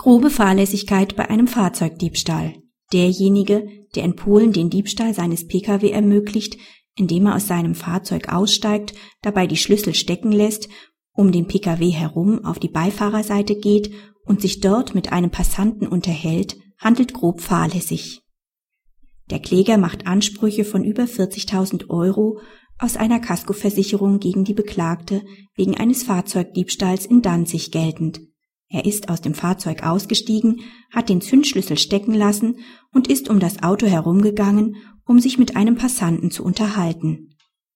Grobe Fahrlässigkeit bei einem Fahrzeugdiebstahl. Derjenige, der in Polen den Diebstahl seines Pkw ermöglicht, indem er aus seinem Fahrzeug aussteigt, dabei die Schlüssel stecken lässt, um den Pkw herum auf die Beifahrerseite geht und sich dort mit einem Passanten unterhält, handelt grob fahrlässig. Der Kläger macht Ansprüche von über 40.000 Euro aus einer Kaskoversicherung gegen die Beklagte wegen eines Fahrzeugdiebstahls in Danzig geltend. Er ist aus dem Fahrzeug ausgestiegen, hat den Zündschlüssel stecken lassen und ist um das Auto herumgegangen, um sich mit einem Passanten zu unterhalten.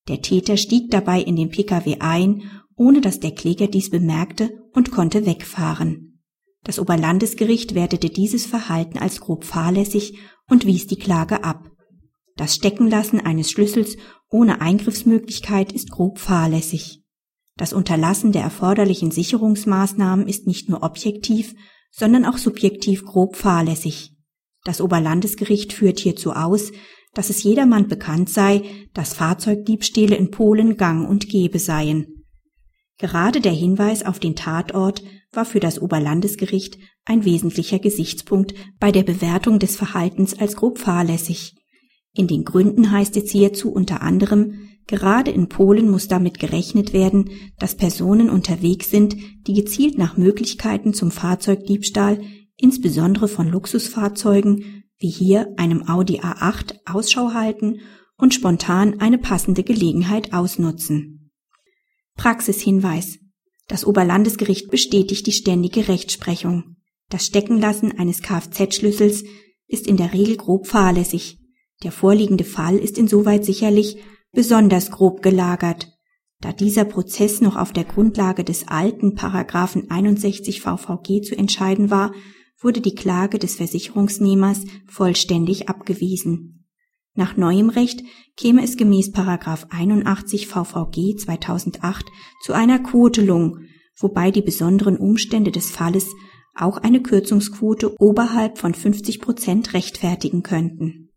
Der Täter stieg dabei in den Pkw ein, ohne dass der Kläger dies bemerkte und konnte wegfahren. Das Oberlandesgericht wertete dieses Verhalten als grob fahrlässig und wies die Klage ab. Das Steckenlassen eines Schlüssels ohne Eingriffsmöglichkeit ist grob fahrlässig. Das Unterlassen der erforderlichen Sicherungsmaßnahmen ist nicht nur objektiv, sondern auch subjektiv grob fahrlässig. Das Oberlandesgericht führt hierzu aus, dass es jedermann bekannt sei, dass Fahrzeugdiebstähle in Polen gang und gäbe seien. Gerade der Hinweis auf den Tatort war für das Oberlandesgericht ein wesentlicher Gesichtspunkt bei der Bewertung des Verhaltens als grob fahrlässig. In den Gründen heißt es hierzu unter anderem, Gerade in Polen muss damit gerechnet werden, dass Personen unterwegs sind, die gezielt nach Möglichkeiten zum Fahrzeugdiebstahl, insbesondere von Luxusfahrzeugen, wie hier einem Audi A8, Ausschau halten und spontan eine passende Gelegenheit ausnutzen. Praxishinweis. Das Oberlandesgericht bestätigt die ständige Rechtsprechung. Das Steckenlassen eines Kfz-Schlüssels ist in der Regel grob fahrlässig. Der vorliegende Fall ist insoweit sicherlich, besonders grob gelagert, da dieser Prozess noch auf der Grundlage des alten Paragraphen 61 VVG zu entscheiden war, wurde die Klage des Versicherungsnehmers vollständig abgewiesen. Nach neuem Recht käme es gemäß Paragraph 81 VVG 2008 zu einer Quotelung, wobei die besonderen Umstände des Falles auch eine Kürzungsquote oberhalb von 50 Prozent rechtfertigen könnten